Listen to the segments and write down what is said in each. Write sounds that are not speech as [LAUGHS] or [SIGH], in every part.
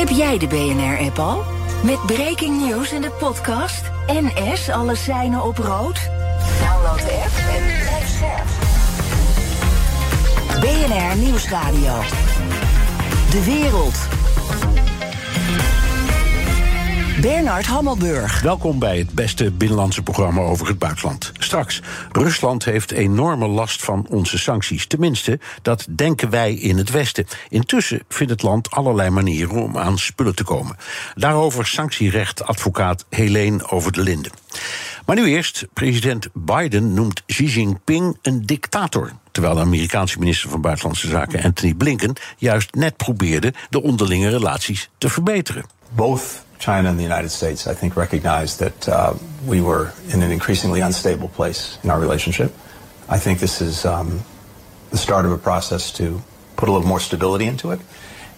Heb jij de BNR-app al? Met breaking news in de podcast. NS, alle seinen op rood. Download de app en blijf scherp. BNR Nieuwsradio. De wereld. Bernard Hammelburg. Welkom bij het beste binnenlandse programma over het buitenland. Straks, Rusland heeft enorme last van onze sancties. Tenminste, dat denken wij in het Westen. Intussen vindt het land allerlei manieren om aan spullen te komen. Daarover sanctierechtadvocaat Helene Over de Linden. Maar nu eerst, president Biden noemt Xi Jinping een dictator. Terwijl de Amerikaanse minister van Buitenlandse Zaken Anthony Blinken juist net probeerde de onderlinge relaties te verbeteren. Both China and the United States, I think, recognized that uh, we were in an increasingly unstable place in our relationship. I think this is um, the start of a process to put a little more stability into it.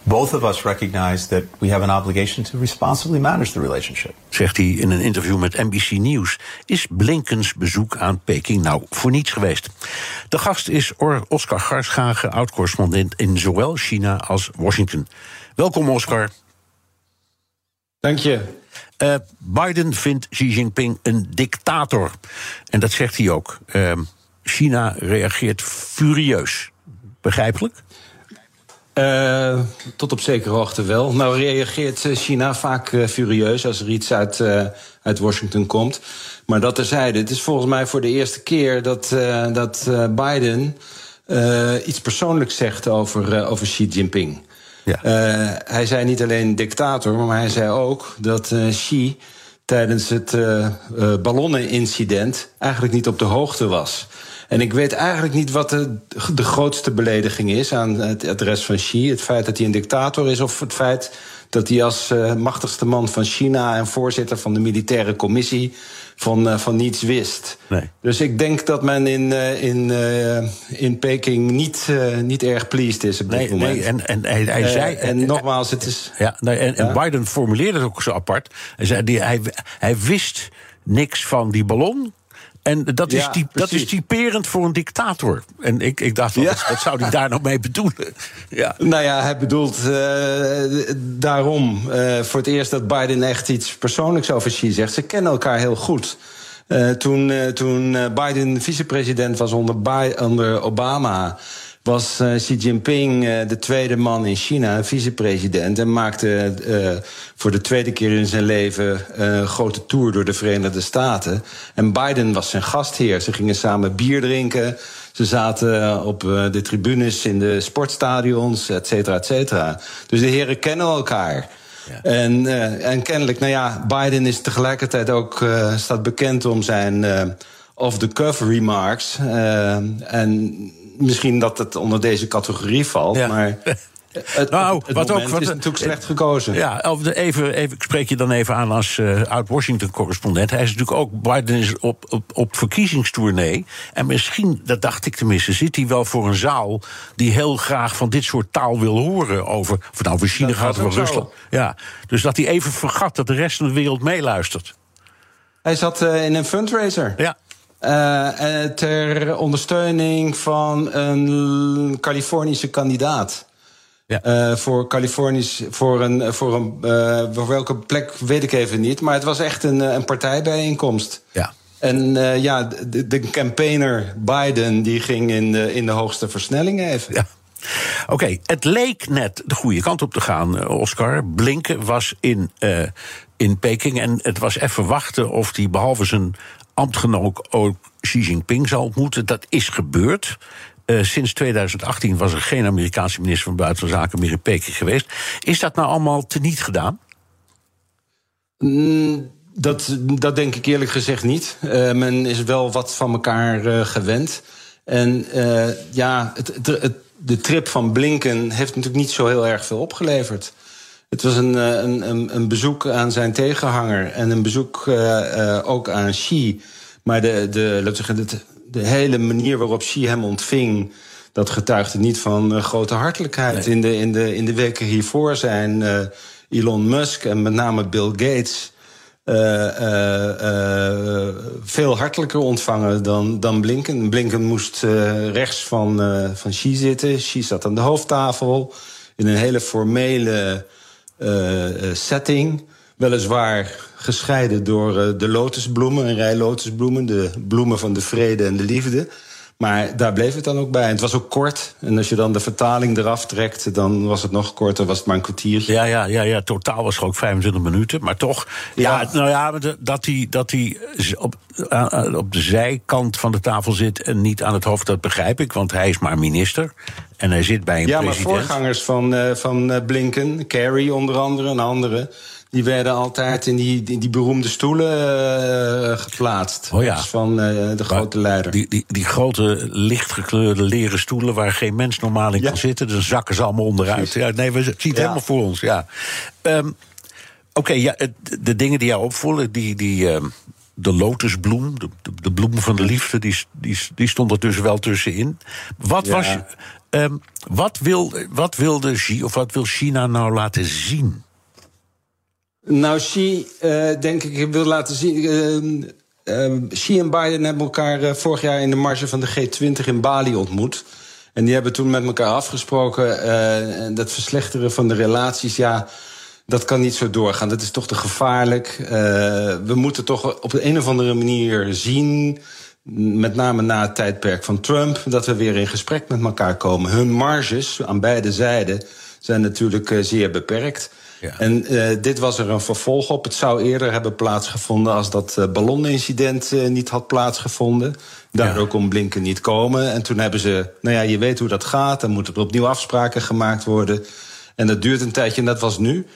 Both of us recognize that we have an obligation to responsibly manage the relationship. Zegt hij in een interview met NBC News. Is Blinkens bezoek aan Peking nou voor niets geweest? De gast is Oscar Garschagen, oud-correspondent in zowel China als Washington. Welkom, Oscar. Dank je. Uh, Biden vindt Xi Jinping een dictator. En dat zegt hij ook. Uh, China reageert furieus. Begrijpelijk? Uh, tot op zekere hoogte wel. Nou reageert China vaak furieus als er iets uit, uit Washington komt. Maar dat terzijde. Het is volgens mij voor de eerste keer dat, dat Biden iets persoonlijks zegt over, over Xi Jinping. Uh, hij zei niet alleen dictator, maar hij zei ook dat uh, Xi tijdens het uh, ballonnenincident eigenlijk niet op de hoogte was. En ik weet eigenlijk niet wat de, de grootste belediging is aan het adres van Xi. Het feit dat hij een dictator is of het feit dat hij als machtigste man van China en voorzitter van de militaire commissie van, uh, van niets wist. Nee. Dus ik denk dat men in, uh, in, in Peking niet, niet erg pleased is op dit nee, moment. Nee, en, en hij, hij zei. En, en, nogmaals, het is. Ja, nee, en, ja? en Biden formuleerde het ook zo apart. Hij zei: die, hij, hij wist niks van die ballon. En dat, ja, is die, dat is typerend voor een dictator. En ik, ik dacht, ja. wat, zou hij daar nou mee bedoelen? [LAUGHS] Ja. Nou ja, hij bedoelt uh, daarom uh, voor het eerst dat Biden echt iets persoonlijks over Xi zegt. Ze kennen elkaar heel goed. Uh, toen, toen Biden vicepresident was onder, onder Obama was uh, Xi Jinping uh, de tweede man in China, vicepresident, en maakte uh, voor de tweede keer in zijn leven een grote tour door de Verenigde Staten. En Biden was zijn gastheer. Ze gingen samen bier drinken. Ze zaten op de tribunes in de sportstadions, et cetera, et cetera. Dus de heren kennen elkaar. Ja. En, en kennelijk, nou ja, Biden is tegelijkertijd ook staat bekend om zijn off-the-cuff remarks. en misschien dat het onder deze categorie valt, ja. maar. [LAUGHS] Het, nou, het wat ook, wat, is natuurlijk slecht gekozen. Ja, even, even, ik spreek je dan even aan als uh, oud-Washington-correspondent. Hij is natuurlijk ook, Biden is op, op, op verkiezingstournee. En misschien, dat dacht ik tenminste, zit hij wel voor een zaal... die heel graag van dit soort taal wil horen over... of het nou over China gaat of Rusland. Ja, dus dat hij even vergat dat de rest van de wereld meeluistert. Hij zat uh, in een fundraiser. Ja. Uh, ter ondersteuning van een Californische kandidaat. Ja. Uh, voor Californisch, voor een, voor een, uh, voor welke plek weet ik even niet. Maar het was echt een, een partijbijeenkomst. Ja. En ja, de, de, campaigner Biden die ging in de, in de hoogste versnelling even. Ja. Oké, okay, het leek net de goede kant op te gaan, Oscar. Blinken was in, in Peking en het was even wachten of hij behalve zijn ambtgenoot ook Xi Jinping zal ontmoeten. Dat is gebeurd. Uh, sinds 2018 was er geen Amerikaanse minister van Buitenlandse Zaken meer in Peking geweest. Is dat nou allemaal teniet gedaan? Mm, dat, dat denk ik eerlijk gezegd niet. Uh, men is wel wat van elkaar uh, gewend. En ja, het, het, de trip van Blinken heeft natuurlijk niet zo heel erg veel opgeleverd. Het was een, een, een, bezoek aan zijn tegenhanger en een bezoek uh, ook aan Xi. Maar de, de, laten zeggen, de, de hele manier waarop Xi hem ontving, dat getuigde niet van uh, grote hartelijkheid. Nee. In, de, in, de, in de weken hiervoor zijn uh, Elon Musk en met name Bill Gates veel hartelijker ontvangen dan, dan Blinken. Blinken moest rechts van, van Xi zitten. Xi zat aan de hoofdtafel in een hele formele setting. Weliswaar gescheiden door de lotusbloemen, een rij lotusbloemen, de bloemen van de vrede en de liefde. Maar daar bleef het dan ook bij. En het was ook kort. En als je dan de vertaling eraf trekt, dan was het nog korter, was het maar een kwartiertje. Ja, ja, ja, ja. totaal was het ook 25 minuten. Maar toch, ja, nou ja, dat hij, dat hij op, op de zijkant van de tafel zit en niet aan het hoofd, dat begrijp ik. Want hij is maar minister. En hij zit bij een ja, president. Ja, maar voorgangers van, uh, van Blinken, Kerry onder andere en anderen die werden altijd in die, die, die beroemde stoelen uh, geplaatst. Oh ja. Van uh, de grote leider. Die, die, die grote lichtgekleurde leren stoelen waar geen mens normaal in kan zitten. Dan zakken ze allemaal onderuit. Ja, nee, we zien het helemaal voor ons. Ja. Um, Oké, okay, ja, de dingen die jou opvallen, die. die uh, de lotusbloem, de, de, bloem van de liefde, die, die, die stond er dus wel tussenin. Wat was. Um, wat, wil, wat wilde of wat wil China nou laten zien? Nou, Xi, uh, denk ik, wil laten zien. Uh, Xi en Biden hebben elkaar vorig jaar in de marge van de G20 in Bali ontmoet. En die hebben toen met elkaar afgesproken. dat verslechteren van de relaties, ja, dat kan niet zo doorgaan. Dat is toch te gevaarlijk. we moeten toch op een of andere manier zien met name na het tijdperk van Trump, dat we weer in gesprek met elkaar komen. Hun marges aan beide zijden zijn natuurlijk zeer beperkt. Ja. En uh, dit was er een vervolg op. Het zou eerder hebben plaatsgevonden als dat uh, ballonincident uh, niet had plaatsgevonden. Daardoor ja. kon Blinken niet komen. En toen hebben ze, nou ja, je weet hoe dat gaat. Dan moeten er opnieuw afspraken gemaakt worden. En dat duurt een tijdje en dat was nu.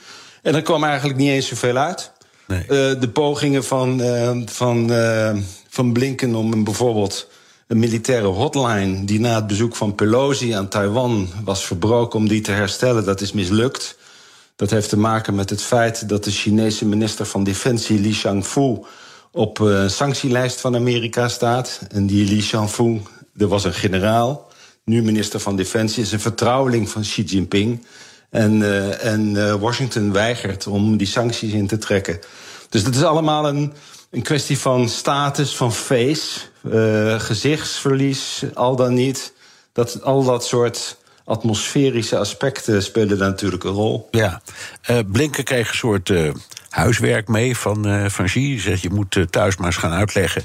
En er kwam eigenlijk niet eens zoveel uit. Nee. de pogingen van, van, van Blinken om een, bijvoorbeeld een militaire hotline... die na het bezoek van Pelosi aan Taiwan was verbroken om die te herstellen, dat is mislukt. Dat heeft te maken met het feit dat de Chinese minister van Defensie Li Shangfu op een eh, sanctielijst van Amerika staat. En die Li Shangfu, er was een generaal, nu minister van Defensie, is een vertrouweling van Xi Jinping. En, uh, en uh, Washington weigert om die sancties in te trekken. Dus dat is allemaal een, een kwestie van status, van face, gezichtsverlies, al dan niet. Dat, al dat soort atmosferische aspecten spelen daar natuurlijk een rol. Ja, uh, Blinken kreeg een soort uh, huiswerk mee van, uh, van Xi. Zegt, je moet thuis maar eens gaan uitleggen...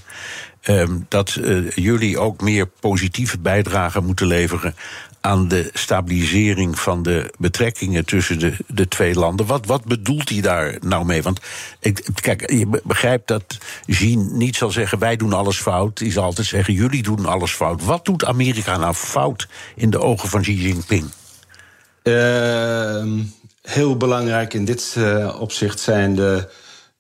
Ehm, dat jullie ook meer positieve bijdrage moeten leveren aan de stabilisering van de betrekkingen tussen de, de twee landen. Wat, wat bedoelt hij daar nou mee? Want ik, kijk, je begrijpt dat Xi niet zal zeggen: wij doen alles fout. Hij zal altijd zeggen: jullie doen alles fout. Wat doet Amerika nou fout in de ogen van Xi Jinping? Uh, heel belangrijk in dit uh, opzicht zijn de,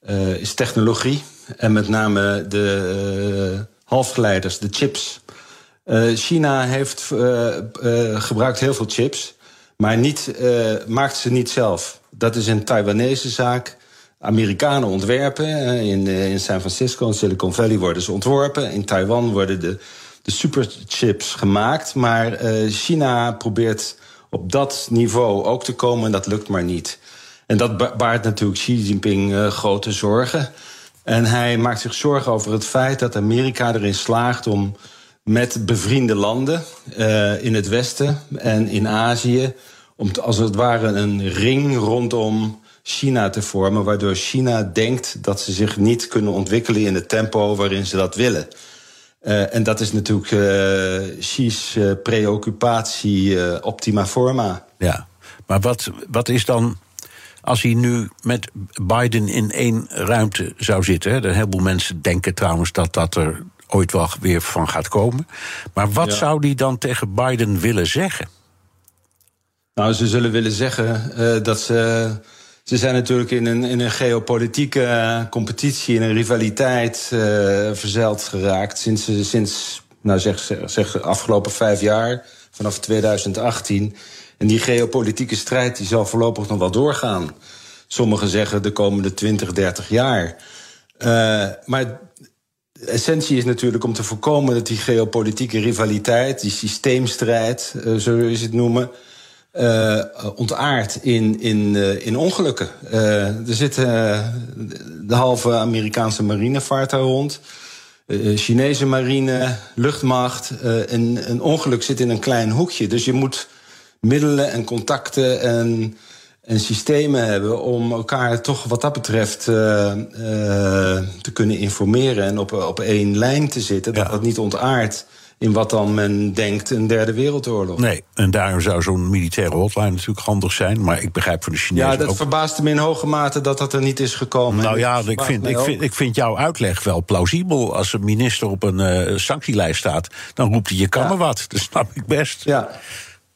uh, is technologie. En met name de halfgeleiders, de chips. Uh, China heeft, uh, uh, gebruikt heel veel chips, maar niet, maakt ze niet zelf. Dat is een Taiwanese zaak. Amerikanen ontwerpen. In, in San Francisco en Silicon Valley worden ze ontworpen. In Taiwan worden de, de superchips gemaakt. Maar China probeert op dat niveau ook te komen en dat lukt maar niet. En dat baart natuurlijk Xi Jinping grote zorgen. En hij maakt zich zorgen over het feit dat Amerika erin slaagt om met bevriende landen uh, in het Westen en in Azië. Om als het ware een ring rondom China te vormen, waardoor China denkt dat ze zich niet kunnen ontwikkelen in het tempo waarin ze dat willen. Uh, en dat is natuurlijk uh, Xi's preoccupatie optima forma. Ja, maar wat, wat is dan als hij nu met Biden in één ruimte zou zitten. Hè, een heleboel mensen denken trouwens dat dat er ooit wel weer van gaat komen. Maar wat zou die dan tegen Biden willen zeggen? Nou, ze zullen willen zeggen uh, dat ze. Ze zijn natuurlijk in een, in een geopolitieke uh, competitie, in een rivaliteit uh, verzeild geraakt. Sinds, sinds nou zeg, zeg, de afgelopen vijf jaar, vanaf 2018. En die geopolitieke strijd die zal voorlopig nog wel doorgaan. Sommigen zeggen de komende 20, 30 jaar. maar essentie is natuurlijk om te voorkomen dat die geopolitieke rivaliteit, die systeemstrijd, uh, zullen we het noemen, uh, ontaart in, in, uh, in ongelukken. er zit de halve Amerikaanse marine vaart daar rond. Chinese marine, luchtmacht. een, een ongeluk zit in een klein hoekje. Dus je moet middelen en contacten en en systemen hebben om elkaar toch wat dat betreft uh, uh, te kunnen informeren en op, op één lijn te zitten. Dat dat niet ontaart in wat dan men denkt een derde wereldoorlog. Nee, en daarom zou zo'n militaire hotline natuurlijk handig zijn. Maar ik begrijp van de Chinezen. Ja, dat ook... verbaast me in hoge mate dat dat er niet is gekomen. Nou ja, ik vind, ik, vind, ik vind jouw uitleg wel plausibel. Als een minister op een uh, sanctielijst staat, dan roept hij: je kan ja. wat. [LAUGHS] Dat snap ik best. Ja,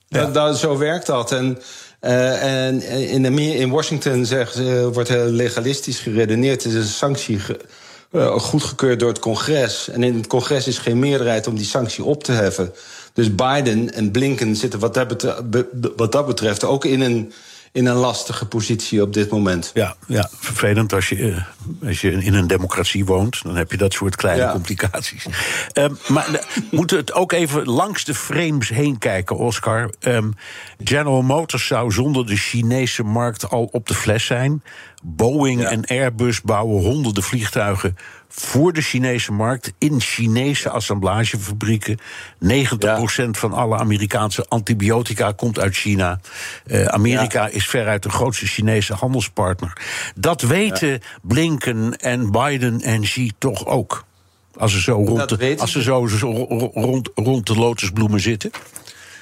ja. Dat, dat, zo werkt dat. En. Uh, en in, in Washington zegt, uh, wordt heel legalistisch geredeneerd. Het is een sanctie ge, uh, goedgekeurd door het congres. En in het congres is geen meerderheid om die sanctie op te heffen. Dus Biden en Blinken zitten wat wat dat betreft ook in een in een lastige positie op dit moment. Ja, ja vervelend als je, uh, als je in een democratie woont. Dan heb je dat soort kleine ja. complicaties. Um, maar we moeten het ook even langs de frames heen kijken, Oscar. Um, General Motors zou zonder de Chinese markt al op de fles zijn. Boeing ja. en Airbus bouwen honderden vliegtuigen voor de Chinese markt in Chinese assemblagefabrieken. 90% ja. van alle Amerikaanse antibiotica komt uit China. Uh, Amerika ja. is veruit de grootste Chinese handelspartner. Dat weten. Blinken en Biden en Xi toch ook. Als ze zo rond, de, als ze zo, zo rond, rond de lotusbloemen zitten.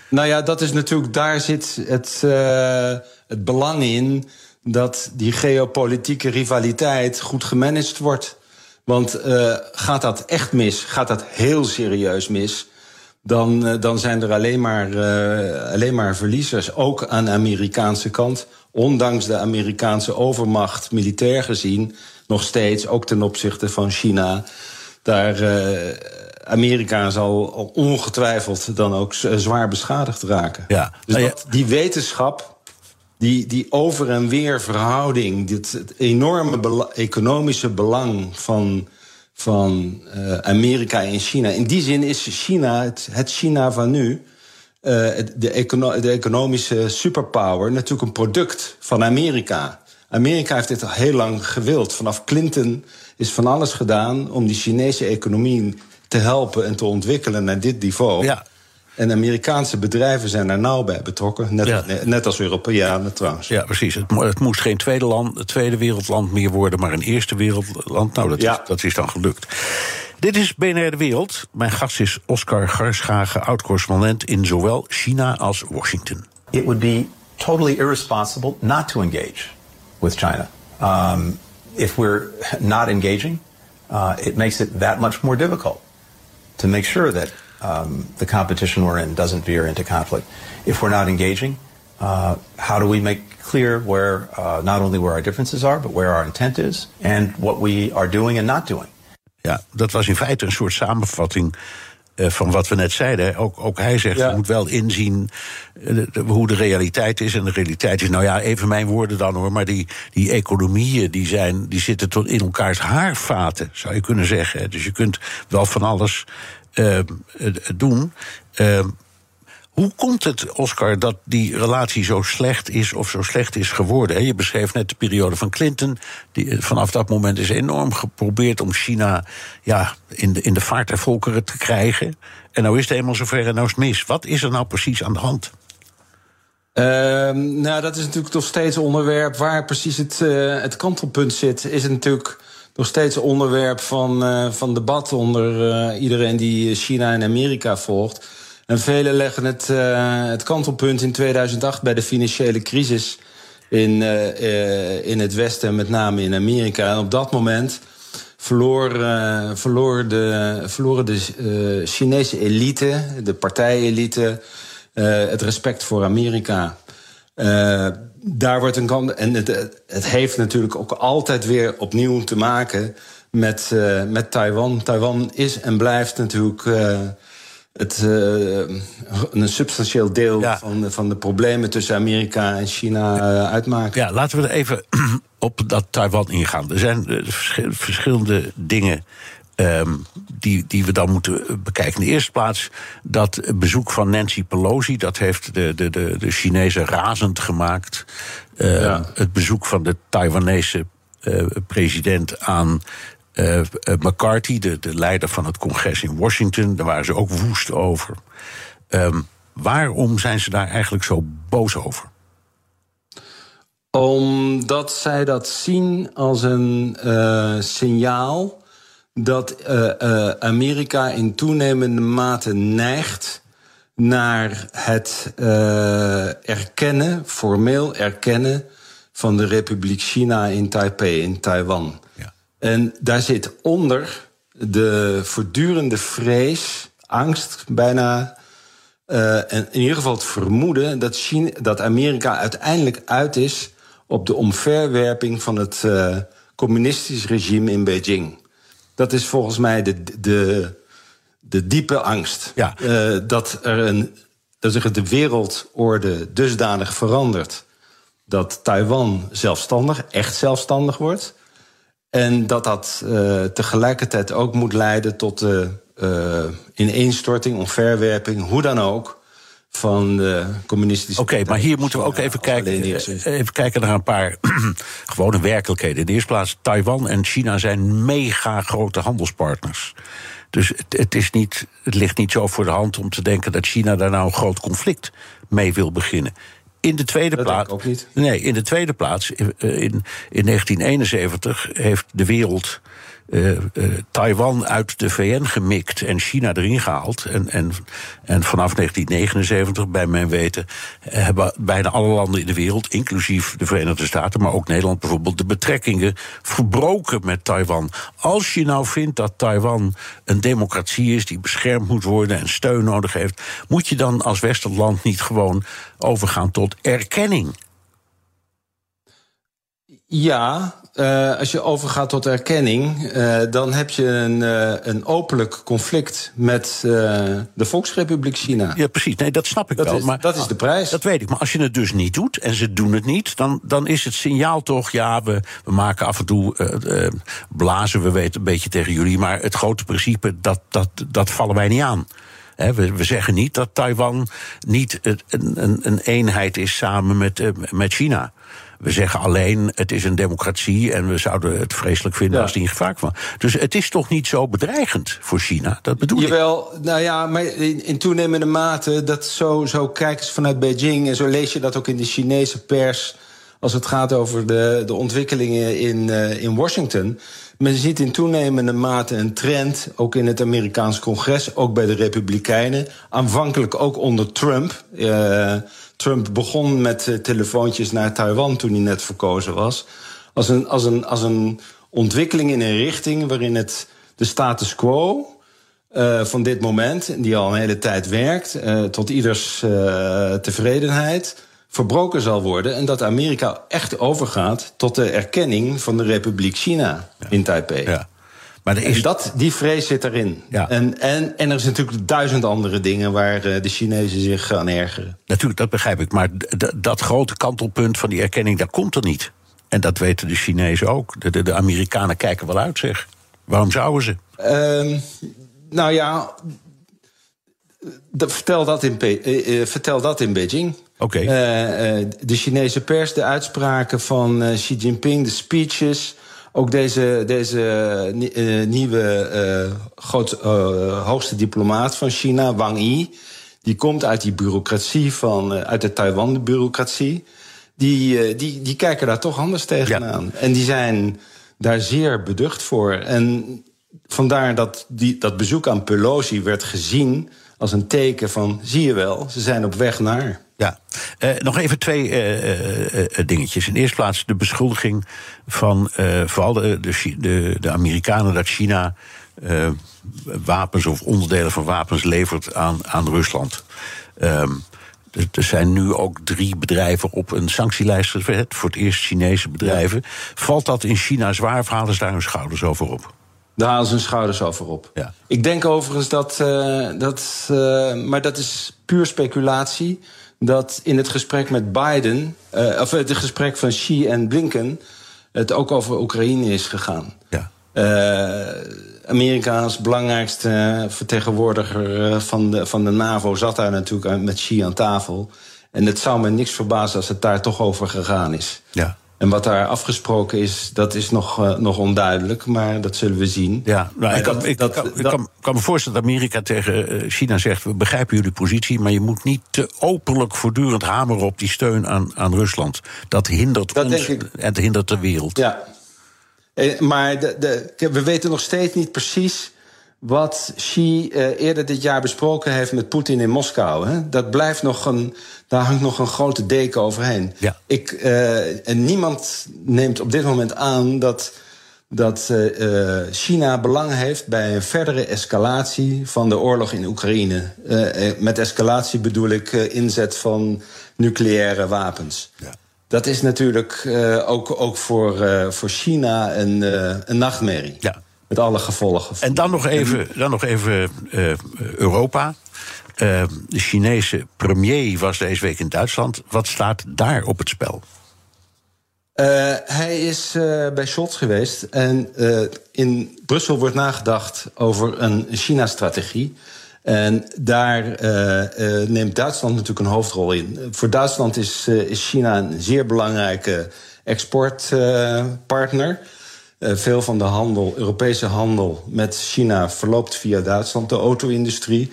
Nou ja, dat is natuurlijk, daar zit het, uh, het belang in dat die geopolitieke rivaliteit goed gemanaged wordt. Want uh, gaat dat echt mis, gaat dat heel serieus mis, dan, uh, dan zijn er alleen maar, uh, alleen maar verliezers. Ook aan de Amerikaanse kant. Ondanks de Amerikaanse overmacht, militair gezien, nog steeds, ook ten opzichte van China. Daar Amerika zal ongetwijfeld dan ook zwaar beschadigd raken. Ja. Dus dat, die wetenschap die, die over- en weer verhouding, dit, het enorme economische belang van, van uh, Amerika en China. In die zin is China, het, China van nu, uh, de, de economische superpower, natuurlijk een product van Amerika. Amerika heeft dit al heel lang gewild. Vanaf Clinton is van alles gedaan om die Chinese economie te helpen en te ontwikkelen naar dit niveau. Ja. En Amerikaanse bedrijven zijn daar nauw bij betrokken. Net, ja. net als Europeanen trouwens. Ja, precies. Het, het, moest geen tweede, land, tweede wereldland meer worden, maar een eerste wereldland. Nou, dat, ja. is, dat is dan gelukt. Dit is BNR De Wereld. Mijn gast is Oscar Garschagen, oud-correspondent in zowel China als Washington. It would be totally irresponsible not to engage with China. Um, if we're not engaging, uh, it makes it that much more difficult to make sure that um, the competition we're in doesn't veer into conflict. If we're not engaging, uh, how do we make clear where uh, not only where our differences are, but where our intent is and what we are doing and not doing? Ja, dat was in feite een soort samenvatting uh, van wat we net zeiden. Ook, ook hij zegt, ja. je moet wel inzien de, hoe de realiteit is. En de realiteit is, nou ja, even mijn woorden dan hoor... maar die, die economieën die zijn, die zitten tot in elkaars haarvaten, zou je kunnen zeggen. Dus je kunt wel van alles uh, doen. Uh, hoe komt het, Oscar, dat die relatie zo slecht is of zo slecht is geworden? Je beschreef net de periode van Clinton. Die, vanaf dat moment is enorm geprobeerd om China ja, in, de, in de vaart der volkeren te krijgen. En nou is het eenmaal zover en nou is mis. Wat is er nou precies aan de hand? Uh, nou, dat is natuurlijk nog steeds onderwerp waar precies het, het kantelpunt zit. Is het natuurlijk nog steeds onderwerp van, uh, van debat onder uh, iedereen die China en Amerika volgt. En velen leggen het, uh, het kantelpunt in 2008 bij de financiële crisis in, in het Westen, en met name in Amerika. En op dat moment verloor, verloor de, verloren de Chinese elite, de partijelite, het respect voor Amerika. Uh, daar wordt een kant. En het, het, heeft natuurlijk ook altijd weer opnieuw te maken met, uh, met Taiwan. Taiwan is en blijft natuurlijk. Uh, het, een substantieel deel ja. van, van de problemen tussen Amerika en China uitmaken. Ja, laten we er even [CLEARS THROAT] op dat Taiwan ingaan. Er zijn verschillende dingen Um, die, die we dan moeten bekijken. In de eerste plaats dat bezoek van Nancy Pelosi, dat heeft de, de, de, de Chinezen razend gemaakt. Uh, ja. Het bezoek van de Taiwanese uh, president aan uh, McCarthy, de, de leider van het congres in Washington, daar waren ze ook woest over. Um, waarom zijn ze daar eigenlijk zo boos over? Omdat zij dat zien als een signaal dat uh, uh, Amerika in toenemende mate neigt naar het erkennen, formeel erkennen van de Republiek China in Taipei, in Taiwan. Ja. En daar zit onder de voortdurende vrees, angst bijna. En in ieder geval het vermoeden dat, China, dat Amerika uiteindelijk uit is op de omverwerping van het communistisch regime in Beijing. Dat is volgens mij de, de, de diepe angst. Ja. Uh, dat er een, dat zich de wereldorde dusdanig verandert dat Taiwan zelfstandig, echt zelfstandig wordt. En dat dat uh, tegelijkertijd ook moet leiden tot de uh, ineenstorting, onverwerping, hoe dan ook, van de communistische. Oké, maar hier moeten we ook even kijken, eh, even kijken naar een paar [CLEARS THROAT] gewone werkelijkheden. In de eerste plaats, Taiwan en China zijn mega grote handelspartners. Dus het, het, is niet, het ligt niet zo voor de hand om te denken dat China daar nou een groot conflict mee wil beginnen. In de tweede plaats. Ook niet. Nee, in de tweede plaats. In, in 1971 heeft de wereld uh, uh, Taiwan uit de VN gemikt en China erin gehaald. En, en, en vanaf 1979, bij mijn weten, hebben bijna alle landen in de wereld, inclusief de Verenigde Staten, maar ook Nederland bijvoorbeeld, de betrekkingen verbroken met Taiwan. Als je nou vindt dat Taiwan een democratie is die beschermd moet worden en steun nodig heeft, moet je dan als Westerland niet gewoon overgaan tot erkenning? Ja, uh, als je overgaat tot erkenning, uh, dan heb je een, uh, een openlijk conflict met de Volksrepubliek China. Ja, precies. Nee, dat snap ik dat wel. Is, maar dat is de prijs. Dat weet ik. Maar als je het dus niet doet, en ze doen het niet, dan, dan is het signaal toch, ja, we, we maken af en toe blazen, we weten een beetje tegen jullie, maar het grote principe, dat, dat, dat vallen wij niet aan. we, we, zeggen niet dat Taiwan niet een, een, een eenheid is samen met, met China. We zeggen alleen, het is een democratie en we zouden het vreselijk vinden als die in gevaar kwam. Dus het is toch niet zo bedreigend voor China? Dat bedoel Jawel, ik. nou ja, maar in, in, toenemende mate, dat zo, zo kijken ze vanuit Beijing en zo lees je dat ook in de Chinese pers als het gaat over de, de ontwikkelingen in, uh, in Washington. Men ziet in toenemende mate een trend, ook in het Amerikaans congres, ook bij de Republikeinen. Aanvankelijk ook onder Trump. Uh, Trump begon met uh, telefoontjes naar Taiwan toen hij net verkozen was. Als een, als, een, als een ontwikkeling in een richting waarin het de status quo uh, van dit moment, die al een hele tijd werkt, uh, tot ieders tevredenheid, verbroken zal worden. En dat Amerika echt overgaat tot de erkenning van de Republiek China ja. in Taipei. Ja. Maar er is... dat, die vrees zit erin. Ja. En, en, en er zijn natuurlijk duizend andere dingen waar de Chinezen zich aan ergeren. Natuurlijk, dat begrijp ik. Maar dat grote kantelpunt van die erkenning, dat komt er niet. En dat weten de Chinezen ook. De, de, de Amerikanen kijken wel uit, zeg. Waarom zouden ze? Uh, nou ja, vertel, dat in, uh, uh, vertel dat in Beijing. Oké. Okay. de Chinese pers, de uitspraken van Xi Jinping, de speeches ook deze, deze uh, nieuwe uh, groot, uh, hoogste diplomaat van China, Wang Yi, die komt uit die bureaucratie van, uit de Taiwan-bureaucratie. Die, die, die kijken daar toch anders tegenaan. Ja. En die zijn daar zeer beducht voor. En vandaar dat die, dat bezoek aan Pelosi werd gezien als een teken van: zie je wel, ze zijn op weg naar. Ja, uh, nog even twee uh, uh, dingetjes. In de eerste plaats de beschuldiging van vooral de, de, de, Amerikanen dat China wapens of onderdelen van wapens levert aan, aan Rusland. Um, er zijn nu ook drie bedrijven op een sanctielijst gezet. Voor het eerst Chinese bedrijven. Ja. Valt dat in China zwaar of halen ze daar hun schouders over op? Daar halen ze hun schouders over op. Ja. Ik denk overigens dat. Dat maar dat is puur speculatie. Dat in het gesprek met Biden. Uh, of het gesprek van Xi en Blinken. het ook over Oekraïne is gegaan. Ja. Amerika als belangrijkste vertegenwoordiger van de, van de NAVO zat daar natuurlijk met Xi aan tafel. En het zou me niks verbazen als het daar toch over gegaan is. Ja. En wat daar afgesproken is, dat is nog, uh, nog onduidelijk, maar dat zullen we zien. Ja, nou, ik, kan, ik, dat, kan, ik kan, kan, me voorstellen dat Amerika tegen China zegt: we begrijpen jullie positie, maar je moet niet te openlijk voortdurend hameren op die steun aan, aan Rusland. Dat hindert dat ons en het hindert de wereld. Ja, maar de, de, we weten nog steeds niet precies wat Xi uh, eerder dit jaar besproken heeft met Poetin in Moskou. Hè? Dat blijft nog een, daar hangt nog een grote deken overheen. Ja. Ik, uh, en niemand neemt op dit moment aan dat, dat uh, China belang heeft bij een verdere escalatie van de oorlog in Oekraïne. met escalatie bedoel ik inzet van nucleaire wapens. Ja. Dat is natuurlijk ook, ook voor, voor China een, een nachtmerrie. Ja. Met alle gevolgen. En dan nog even, dan nog even uh, Europa. Uh, de Chinese premier was deze week in Duitsland. Wat staat daar op het spel? Uh, hij is bij Scholz geweest. En in Brussel wordt nagedacht over een China-strategie. En daar neemt Duitsland natuurlijk een hoofdrol in. Voor Duitsland is, is China een zeer belangrijke exportpartner. Uh, veel van de handel, Europese handel met China verloopt via Duitsland, de auto-industrie.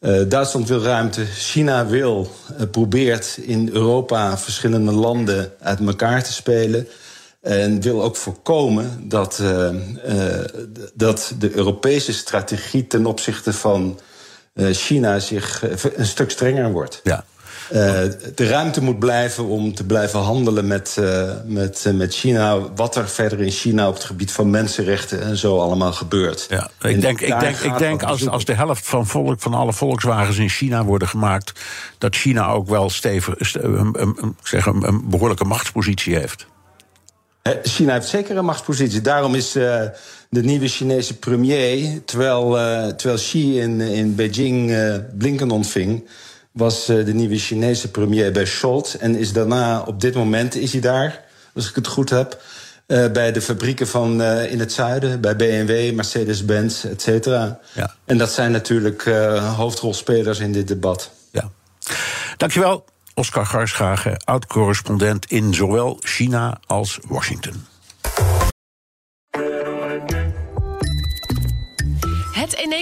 Uh, Duitsland wil ruimte, China wil, uh, probeert in Europa verschillende landen uit elkaar te spelen. En wil ook voorkomen dat, dat de Europese strategie ten opzichte van China zich een stuk strenger wordt. Ja. Uh, de ruimte moet blijven om te blijven handelen met, uh, met, uh, met China. Wat er verder in China op het gebied van mensenrechten en zo allemaal gebeurt. Ja, ik denk, ik denk, ik denk als, als de helft van, volk, van alle Volkswagens in China worden gemaakt, dat China ook wel stevig, een, een, zeg, een, een behoorlijke machtspositie heeft. China heeft zeker een machtspositie. Daarom is de nieuwe Chinese premier, terwijl, terwijl Xi in, in Beijing Blinken ontving was eh, de nieuwe Chinese premier bij Scholz. En is daarna, op dit moment is hij daar, als ik het goed heb... Uh, bij de fabrieken van uh, in het zuiden, bij BMW, Mercedes-Benz, et cetera. Ja. En dat zijn natuurlijk uh, hoofdrolspelers in dit debat. Ja. Dankjewel, Oscar Garschagen, oud-correspondent in zowel China als Washington.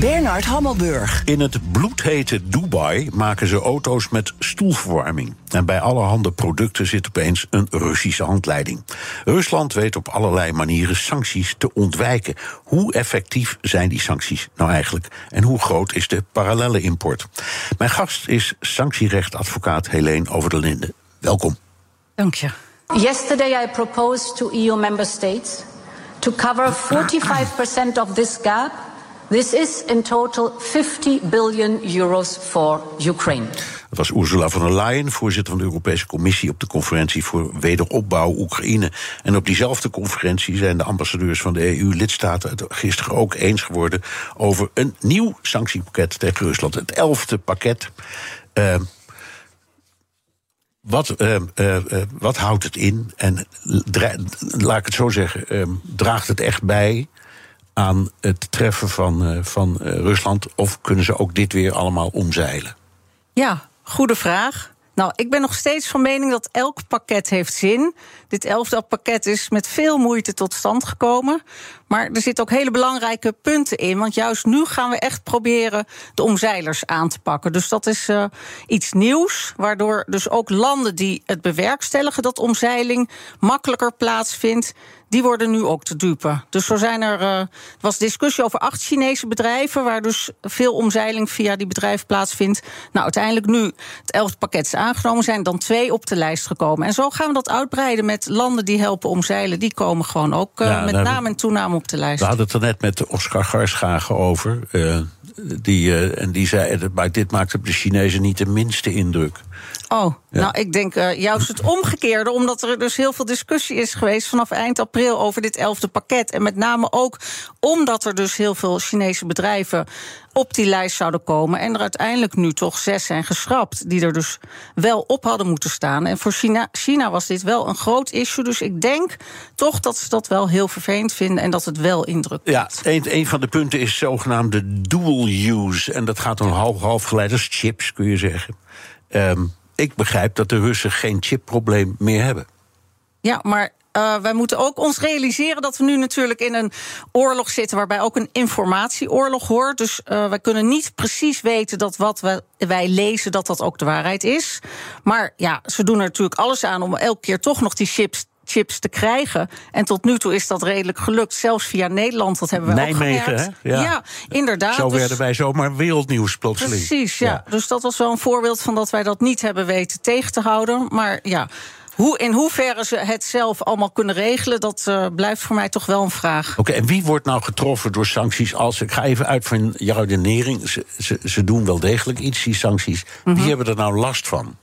Bernard Hammelburg. In het bloedhete Dubai maken ze auto's met stoelverwarming. En bij allerhande producten zit opeens een Russische handleiding. Rusland weet op allerlei manieren sancties te ontwijken. Hoe effectief zijn die sancties nou eigenlijk? En hoe groot is de parallelle import? Mijn gast is sanctierechtadvocaat Helene Over de Linden. Welkom. Dank je. Yesterday I proposed to EU member states to cover 45% of this gap This is in total 50 billion euros for Ukraine. Dat was Ursula von der Leyen, voorzitter van de Europese Commissie op de conferentie voor wederopbouw Oekraïne. En op diezelfde conferentie zijn de ambassadeurs van de EU-lidstaten het gisteren ook eens geworden over een nieuw sanctiepakket tegen Rusland. Het elfde pakket. Uh, wat, uh, uh, wat houdt het in? En laat ik het zo zeggen, draagt het echt bij aan het treffen van, uh, van uh, Rusland? Of kunnen ze ook dit weer allemaal omzeilen? Ja, goede vraag. Nou, ik ben nog steeds van mening dat elk pakket heeft zin. Dit elfde pakket is met veel moeite tot stand gekomen. Maar er zitten ook hele belangrijke punten in. Want juist nu gaan we echt proberen de omzeilers aan te pakken. Dus dat is uh, iets nieuws. Waardoor dus ook landen die het bewerkstelligen dat omzeiling makkelijker plaatsvindt die worden nu ook te dupe. Dus zo zijn er. Uh, er was discussie over acht Chinese bedrijven, waar dus veel omzeiling via die bedrijven plaatsvindt. Nou, uiteindelijk nu het elfde pakket is aangenomen, zijn dan twee op de lijst gekomen. En zo gaan we dat uitbreiden met landen die helpen omzeilen. Die komen gewoon ook uh, ja, met naam en toename op de lijst. We hadden het er net met Oscar Garschagen over. Uh, die, en die zei, maar dit maakt op de Chinezen niet de minste indruk. Oh, ja. nou, ik denk uh, juist het omgekeerde, omdat er dus heel veel discussie is geweest vanaf eind april over dit elfde pakket. En met name ook omdat er dus heel veel Chinese bedrijven op die lijst zouden komen. En er uiteindelijk nu toch zes zijn geschrapt, die er dus wel op hadden moeten staan. En voor China, China was dit wel een groot issue. Dus ik denk toch dat ze dat wel heel vervelend vinden en dat het wel indruk Ja, een, een van de punten is zogenaamde dual use. En dat gaat om half geleiders, chips kun je zeggen. Um, ik begrijp dat de Russen geen chipprobleem meer hebben. Ja, maar uh, wij moeten ook ons realiseren dat we nu natuurlijk in een oorlog zitten waarbij ook een informatieoorlog hoort. Dus uh, wij kunnen niet precies weten dat wat we, wij lezen, dat dat ook de waarheid is. Maar ja, ze doen er natuurlijk alles aan om elke keer toch nog die chips chips te krijgen. En tot nu toe is dat redelijk gelukt, zelfs via Nederland. Dat hebben we Nijmegen, ook hè? Ja. ja. inderdaad. Zo dus, werden wij zomaar wereldnieuws plotseling. Precies, ja. ja. Dus dat was wel een voorbeeld van dat wij dat niet hebben weten tegen te houden. Maar ja, hoe, in hoeverre ze het zelf allemaal kunnen regelen, dat uh, blijft voor mij toch wel een vraag. Oké, okay, en wie wordt nou getroffen door sancties? Als ik ga even uit van jouw redenering. Ze, ze, ze doen wel degelijk iets, die sancties. Mm -hmm. Wie hebben er nou last van?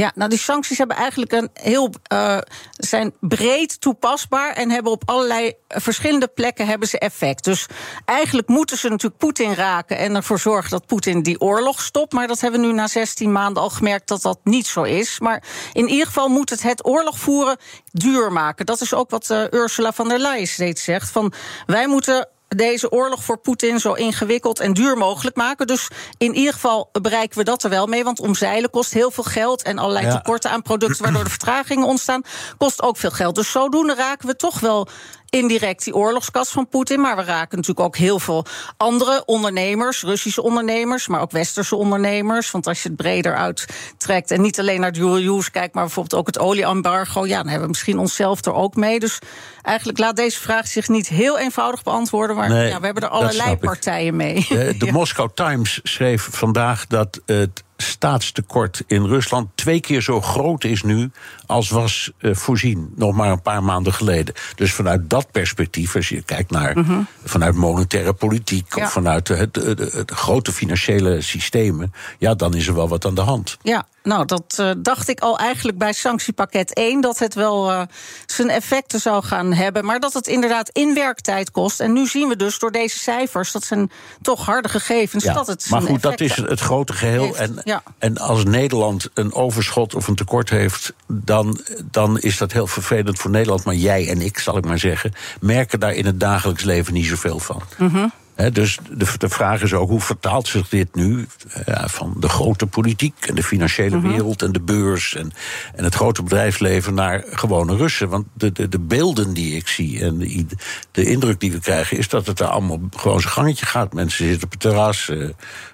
Ja, nou die sancties hebben eigenlijk een heel uh, zijn breed toepasbaar en hebben op allerlei verschillende plekken hebben ze effect. Dus eigenlijk moeten ze natuurlijk Poetin raken en ervoor zorgen dat Poetin die oorlog stopt. Maar dat hebben we nu na 16 maanden al gemerkt dat dat niet zo is. Maar in ieder geval moet het het oorlog voeren duur maken. Dat is ook wat uh, Ursula von der Leyen steeds zegt. Van wij moeten deze oorlog voor Poetin zo ingewikkeld en duur mogelijk maken. Dus in ieder geval bereiken we dat er wel mee. Want omzeilen kost heel veel geld. En allerlei ja. tekorten aan producten, waardoor de vertragingen ontstaan, kost ook veel geld. Dus zodoende raken we toch wel indirect die oorlogskas van Poetin. Maar we raken natuurlijk ook heel veel andere ondernemers, Russische ondernemers, maar ook westerse ondernemers. Want als je het breder uittrekt en niet alleen naar dual use kijkt, maar bijvoorbeeld ook het olieembargo, ja, dan hebben we misschien onszelf er ook mee. Dus eigenlijk laat deze vraag zich niet heel eenvoudig beantwoorden. Maar nee, ja, we hebben er allerlei partijen mee. De, de [LAUGHS] ja. Moscow Times schreef vandaag dat het staatstekort in Rusland twee keer zo groot is nu als was uh, voorzien, nog maar een paar maanden geleden. Dus vanuit dat perspectief, als je kijkt naar mm -hmm. vanuit monetaire politiek ja. of vanuit het, het, het, het, grote financiële systemen, ja, dan is er wel wat aan de hand. Ja, nou, dat uh, dacht ik al eigenlijk bij sanctiepakket 1, dat het wel uh, zijn effecten zou gaan hebben, maar dat het inderdaad inwerktijd kost. En nu zien we dus door deze cijfers, dat zijn toch harde gegevens, ja, dat het. Maar goed, dat is het grote geheel. Heeft, en, ja. en als Nederland een overschot of een tekort heeft, dan, dan is dat heel vervelend voor Nederland. Maar jij en ik, zal ik maar zeggen, merken daar in het dagelijks leven niet zoveel van. Mm -hmm. He, dus de, de, vraag is ook, hoe vertaalt zich dit nu ja, van de grote politiek en de financiële Mhm. wereld en de beurs en, en het grote bedrijfsleven naar gewone Russen? Want de, de, de beelden die ik zie en de, de indruk die we krijgen is dat het daar allemaal gewoon zijn gangetje gaat. Mensen zitten op het terras, uh,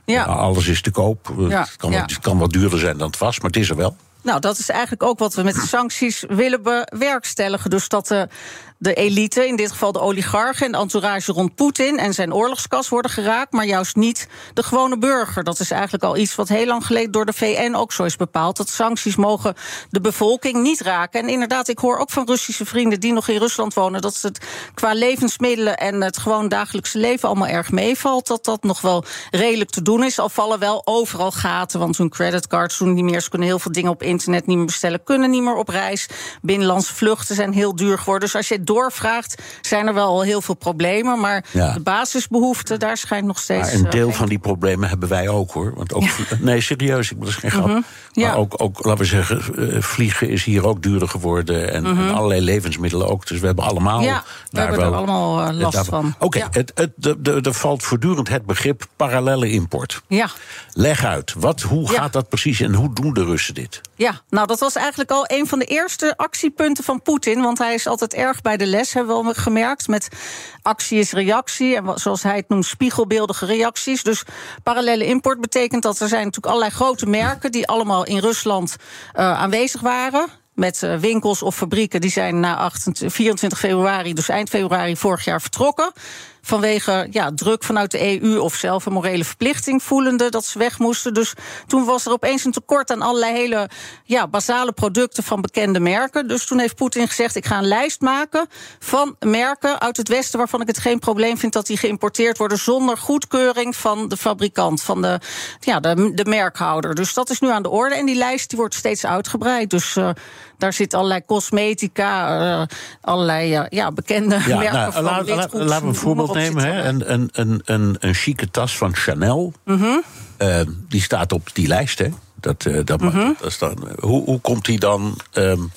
ja. alles is te koop. Ja, het, kan het kan wat duurder zijn dan het was, maar het is er wel. Nou, dat is eigenlijk ook wat we met de sancties willen bewerkstelligen. Dus dat de, de elite, in dit geval de oligarchen en de entourage rond Poetin en zijn oorlogskas worden geraakt, maar juist niet de gewone burger. Dat is eigenlijk al iets wat heel lang geleden door de VN ook zo is bepaald. Dat sancties mogen de bevolking niet raken. En inderdaad, ik hoor ook van Russische vrienden die nog in Rusland wonen, dat het qua levensmiddelen en het gewoon dagelijkse leven allemaal erg meevalt. Dat dat nog wel redelijk te doen is. Al vallen wel overal gaten, want hun creditcards doen niet meer. Ze kunnen heel veel dingen op internet niet meer bestellen, kunnen niet meer op reis. Binnenlandse vluchten zijn heel duur geworden. Dus als je doorvraagt, zijn er wel al heel veel problemen. Maar Ja. de basisbehoeften, daar schijnt nog steeds. Maar een eh, deel geen- van die problemen hebben wij ook hoor. Want ook, Nee, serieus, ik dat is geen grap. Mhm. Ja. Maar ook, ook, laten we zeggen, eh, vliegen is hier ook duurder geworden. En, en allerlei levensmiddelen ook. Dus we hebben allemaal. Mhm. We hebben er allemaal eh, last daarvan- van. Oké, Ja. het, het, de- de- er valt voortdurend het begrip parallelle import. Ja. Leg uit, wat, hoe gaat dat precies en hoe doen de Russen dit? Ja, nou dat was eigenlijk al een van de eerste actiepunten van Poetin. Want hij is altijd erg bij de les, hebben we wel gemerkt. Met actie is reactie. En zoals hij het noemt, spiegelbeeldige reacties. Dus parallele import betekent dat er zijn natuurlijk allerlei grote merken... die allemaal in Rusland eh, aanwezig waren met eh, winkels of fabrieken die zijn na 28, 24 februari, dus eind februari vorig jaar vertrokken. Vanwege ja, druk vanuit de EU of zelf een morele verplichting voelende dat ze weg moesten. Dus toen was er opeens een tekort aan allerlei hele ja, basale producten van bekende merken. Dus toen heeft Poetin gezegd: ik ga een lijst maken van merken uit het Westen waarvan ik het geen probleem vind dat die geïmporteerd worden zonder goedkeuring van de fabrikant, van de, ja, de, de merkhouder. Dus dat is nu aan de orde. En die lijst die wordt steeds uitgebreid. Dus uh, daar zit allerlei cosmetica, uh, allerlei uh, ja, bekende Ja, merken nou, van la, la, witgoed, laten we een voorbeeld nemen. Hè? Een, een, een, een, een chique tas van Chanel. Mhm. Uh, die staat op die lijst, hè? Dat, uh, dat, dat is dan, hoe, hoe komt die dan. Um,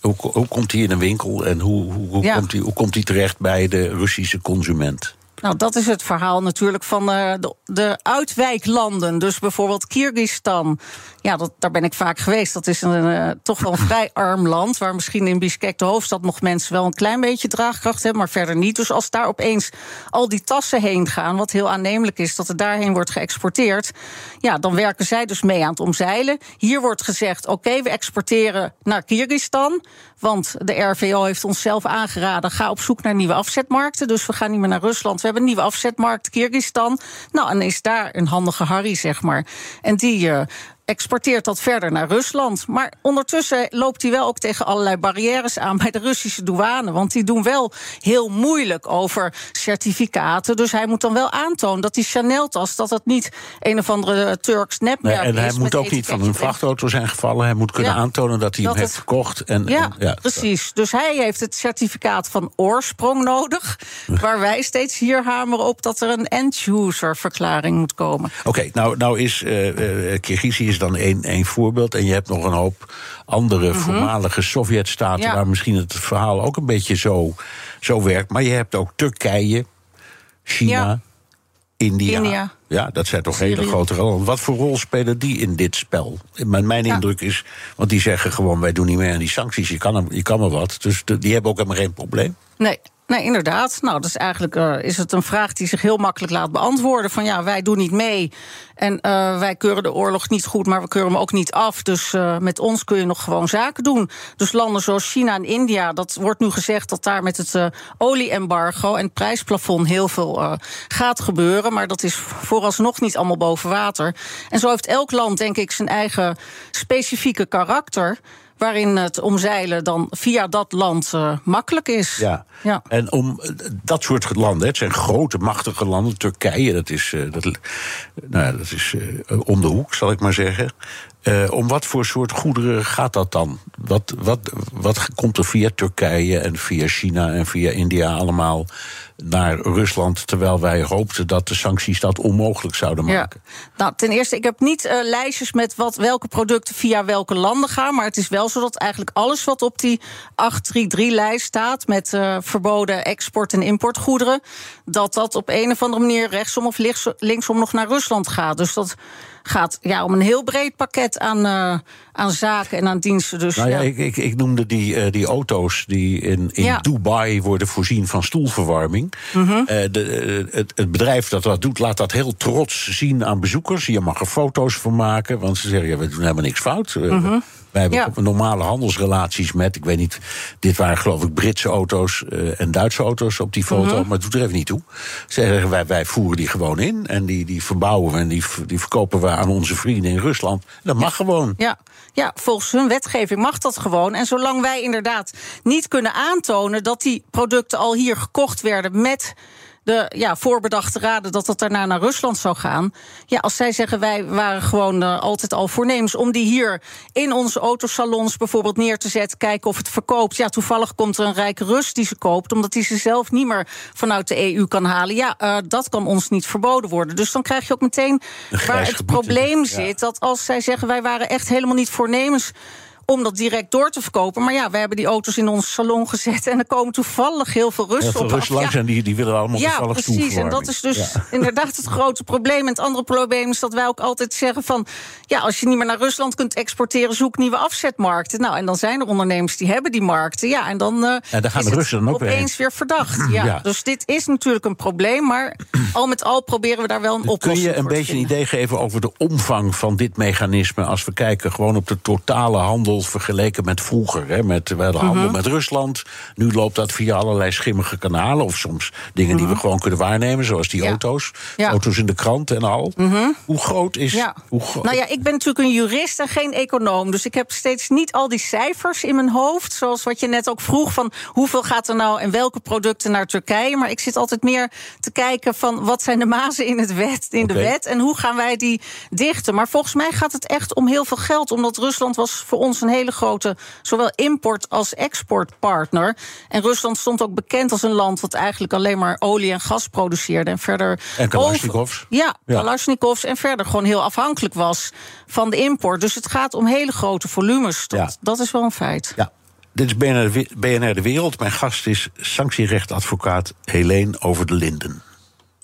hoe, hoe komt die in een winkel en hoe, hoe, hoe Ja. komt die, hoe komt die terecht bij de Russische consument? Nou, dat is het verhaal natuurlijk van de, de uitwijklanden. Dus bijvoorbeeld Kyrgyzstan. Ja, dat, daar ben ik vaak geweest. Dat is een, uh, toch wel een [LAUGHS] vrij arm land. Waar misschien in Bishkek, de hoofdstad, nog mensen wel een klein beetje draagkracht hebben, maar verder niet. Dus als daar opeens al die tassen heen gaan, wat heel aannemelijk is dat er daarheen wordt geëxporteerd. Ja, dan werken zij dus mee aan het omzeilen. Hier wordt gezegd: oké, okay, we exporteren naar Kyrgyzstan. Want de RVO heeft ons zelf aangeraden: ga op zoek naar nieuwe afzetmarkten. Dus we gaan niet meer naar Rusland. We hebben een nieuwe afzetmarkt, Kyrgyzstan. Nou, en is daar een handige Harry, zeg maar. En die. Uh, exporteert dat verder naar Rusland. Maar ondertussen loopt hij wel ook tegen allerlei barrières aan bij de Russische douane. Want die doen wel heel moeilijk over certificaten. Dus hij moet dan wel aantonen dat die Chanel-tas... dat dat niet een of andere Turks nepmerk nee, en hij is. moet ook niet van een vrachtauto zijn gevallen. Hij moet kunnen Ja, aantonen dat hij dat hem heeft het- verkocht. En, Ja, en- ja, precies. Dus hij heeft het certificaat van oorsprong nodig. waar wij steeds hier hameren op dat er een end-user-verklaring moet komen. Oké, nou, nou is uh, uh, Kirgizië is dan één, één voorbeeld. En je hebt nog een hoop andere voormalige Sovjet-staten... Mhm. Ja. waar misschien het verhaal ook een beetje zo, zo werkt. Maar je hebt ook Turkije, China, Ja. India. India. Ja, dat zijn toch hele grote landen. Wat voor rol spelen die in dit spel? Mijn, mijn Ja. indruk is, want die zeggen gewoon... wij doen niet meer aan die sancties, je kan, hem- je kan maar wat. Dus de- die hebben ook helemaal geen probleem. Nee. Nee, inderdaad. Nou, is eigenlijk eh, is het een vraag die zich heel makkelijk laat beantwoorden. Van ja, wij doen niet mee. En eh, wij keuren de oorlog niet goed, maar we keuren hem ook niet af. Dus eh, met ons kun je nog gewoon zaken doen. Dus landen zoals China en India, dat wordt nu gezegd dat daar met het olieembargo en het prijsplafond heel veel gaat gebeuren. Maar dat is vooralsnog niet allemaal boven water. En zo heeft elk land, denk ik, zijn eigen specifieke karakter. Waarin het omzeilen dan via dat land eh, makkelijk is. Ja. Ja. En om eh, dat soort landen, het zijn grote, machtige landen. Turkije, dat is, eh, dat, nou, ja, dat is om de hoek, zal ik maar zeggen. Om wat voor soort goederen gaat dat dan? Wat, wat, wat komt er via Turkije en via China en via India allemaal naar Rusland? Terwijl wij hoopten dat de sancties dat onmogelijk zouden maken. Ja. Nou, ten eerste, ik heb niet uh, lijstjes met wat, welke producten via welke landen gaan. Maar het is wel zo dat eigenlijk alles wat op die 833-lijst staat. met uh, verboden export- en importgoederen. dat dat op een of andere manier rechtsom of linksom nog naar Rusland gaat. Dus dat gaat ja, om een heel breed pakket aan, uh, aan zaken en aan diensten. Dus, nou ja, ja. Ik, ik, ik, noemde die, uh, die auto's die in, in Ja. Dubai worden voorzien van stoelverwarming. Mhm. Uh, de, het, het bedrijf dat dat doet, laat dat heel trots zien aan bezoekers. Je mag er foto's van maken, want ze zeggen: ja, we doen helemaal niks fout. Mhm. Wij hebben Ja. ook normale handelsrelaties met, ik weet niet, dit waren geloof ik Britse auto's uh, en Duitse auto's op die foto, Mhm. maar het doet er even niet toe. Ze zeggen wij, wij voeren die gewoon in en die, die verbouwen we en die, die verkopen we aan onze vrienden in Rusland. Dat mag gewoon. Ja, ja, volgens hun wetgeving mag dat gewoon. En zolang wij inderdaad niet kunnen aantonen dat die producten al hier gekocht werden met de ja, voorbedachte raden dat dat daarna naar Rusland zou gaan. Ja, als zij zeggen wij waren gewoon uh, altijd al voornemens om die hier in onze autosalons bijvoorbeeld neer te zetten, kijken of het verkoopt. Ja, toevallig komt er een rijke Rus die ze koopt, omdat hij ze zelf niet meer vanuit de EU kan halen. Ja, uh, dat kan ons niet verboden worden. Dus dan krijg je ook meteen waar het probleem ja. zit. Dat als zij zeggen wij waren echt helemaal niet voornemens om dat direct door te verkopen. Maar ja, we hebben die auto's in ons salon gezet en er komen toevallig heel veel Russen heel veel op. Rust langs ja. en die, die willen allemaal ja, toevallig precies. En dat is dus ja. [LAUGHS] inderdaad het grote probleem. En het andere probleem is dat wij ook altijd zeggen van... ja, als je niet meer naar Rusland kunt exporteren... zoek nieuwe afzetmarkten. Nou, en dan zijn er ondernemers die hebben die markten. Ja, en dan, uh, en dan gaan de Russen dan ook opeens weer, weer verdacht. [CLEARS THROAT] Ja. ja. Dus dit is natuurlijk een probleem. Maar [CLEARS THROAT] al met al proberen we daar wel een oplossing Kun je een beetje een idee geven over de omvang van dit mechanisme... als we kijken gewoon op de totale handel vergeleken met vroeger. Hè, met, we hadden handel -hmm. met Rusland. Nu loopt dat via allerlei schimmige kanalen. Of soms dingen die we gewoon kunnen waarnemen, zoals die ja. auto's. Ja. Auto's in de krant en al. -hmm. Hoe groot is. Ja. Hoe gro nou ja, ik ben natuurlijk een jurist en geen econoom. Dus ik heb steeds niet al die cijfers in mijn hoofd. Zoals wat je net ook vroeg: van hoeveel gaat er nou en welke producten naar Turkije. Maar ik zit altijd meer te kijken van wat zijn de mazen in, het wet, in okay. de wet. En hoe gaan wij die dichten. Maar volgens mij gaat het echt om heel veel geld. Omdat Rusland was voor ons een hele grote zowel import- als exportpartner. En Rusland stond ook bekend als een land wat eigenlijk alleen maar olie en gas produceerde. En verder. En Kalashnikovs. Over, ja, ja, Kalashnikovs. En verder gewoon heel afhankelijk was van de import. Dus het gaat om hele grote volumes. Dat, ja. dat is wel een feit. Ja. Dit is BNR, BNR De Wereld. Mijn gast is sanctierechtadvocaat Helene Over de Linden.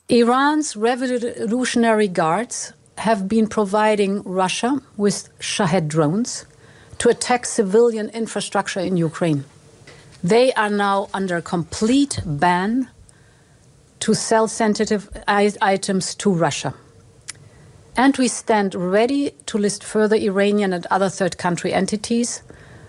Iran's Revolutionary Guards have been providing Russia with Shahed drones to attack civilian infrastructure in Ukraine. They are now under complete ban to sell sensitive items to Russia. And we stand ready to list further Iranian and other third country entities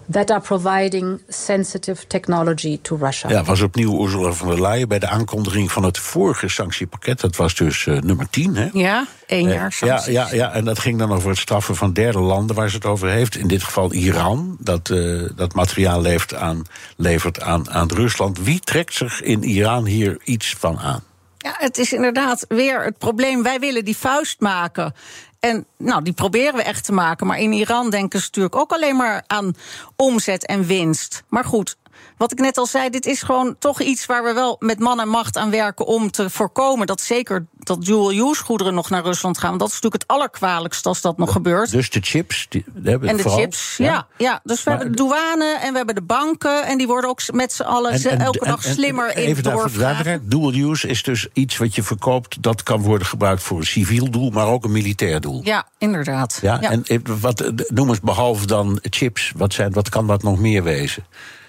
that are providing sensitive technology to Russia. Ja, was opnieuw Ursula von der Leyen bij de aankondiging van het vorige sanctiepakket. Dat was dus uh, nummer 10, hè? Ja, één jaar uh, ja, ja, ja, en dat ging dan over het straffen van derde landen waar ze het over heeft. In dit geval Iran, dat, uh, dat materiaal levert aan, levert aan, aan Rusland. Wie trekt zich in Iran hier iets van aan? Ja, het is inderdaad weer het probleem. Wij willen die vuist maken. En nou, die proberen we echt te maken. Maar in Iran denken ze natuurlijk ook alleen maar aan omzet en winst. Maar goed, wat ik net al zei, dit is gewoon toch iets waar we wel met man en macht aan werken om te voorkomen dat zeker dat dual-use goederen nog naar Rusland gaan. Want dat is natuurlijk het allerkwalijkste als dat nog gebeurt. Dus de chips, die hebben En de vooral, chips, ja. ja. ja. Dus we maar, hebben de douane en we hebben de banken. En die worden ook met z'n allen en, en, elke dag en, slimmer in Even doorvragen. Dual-use is dus iets wat je verkoopt... dat kan worden gebruikt voor een civiel doel, maar ook een militair doel. Ja, inderdaad. Ja, ja. En wat, noem eens behalve dan chips, wat, zijn, wat kan dat nog meer wezen?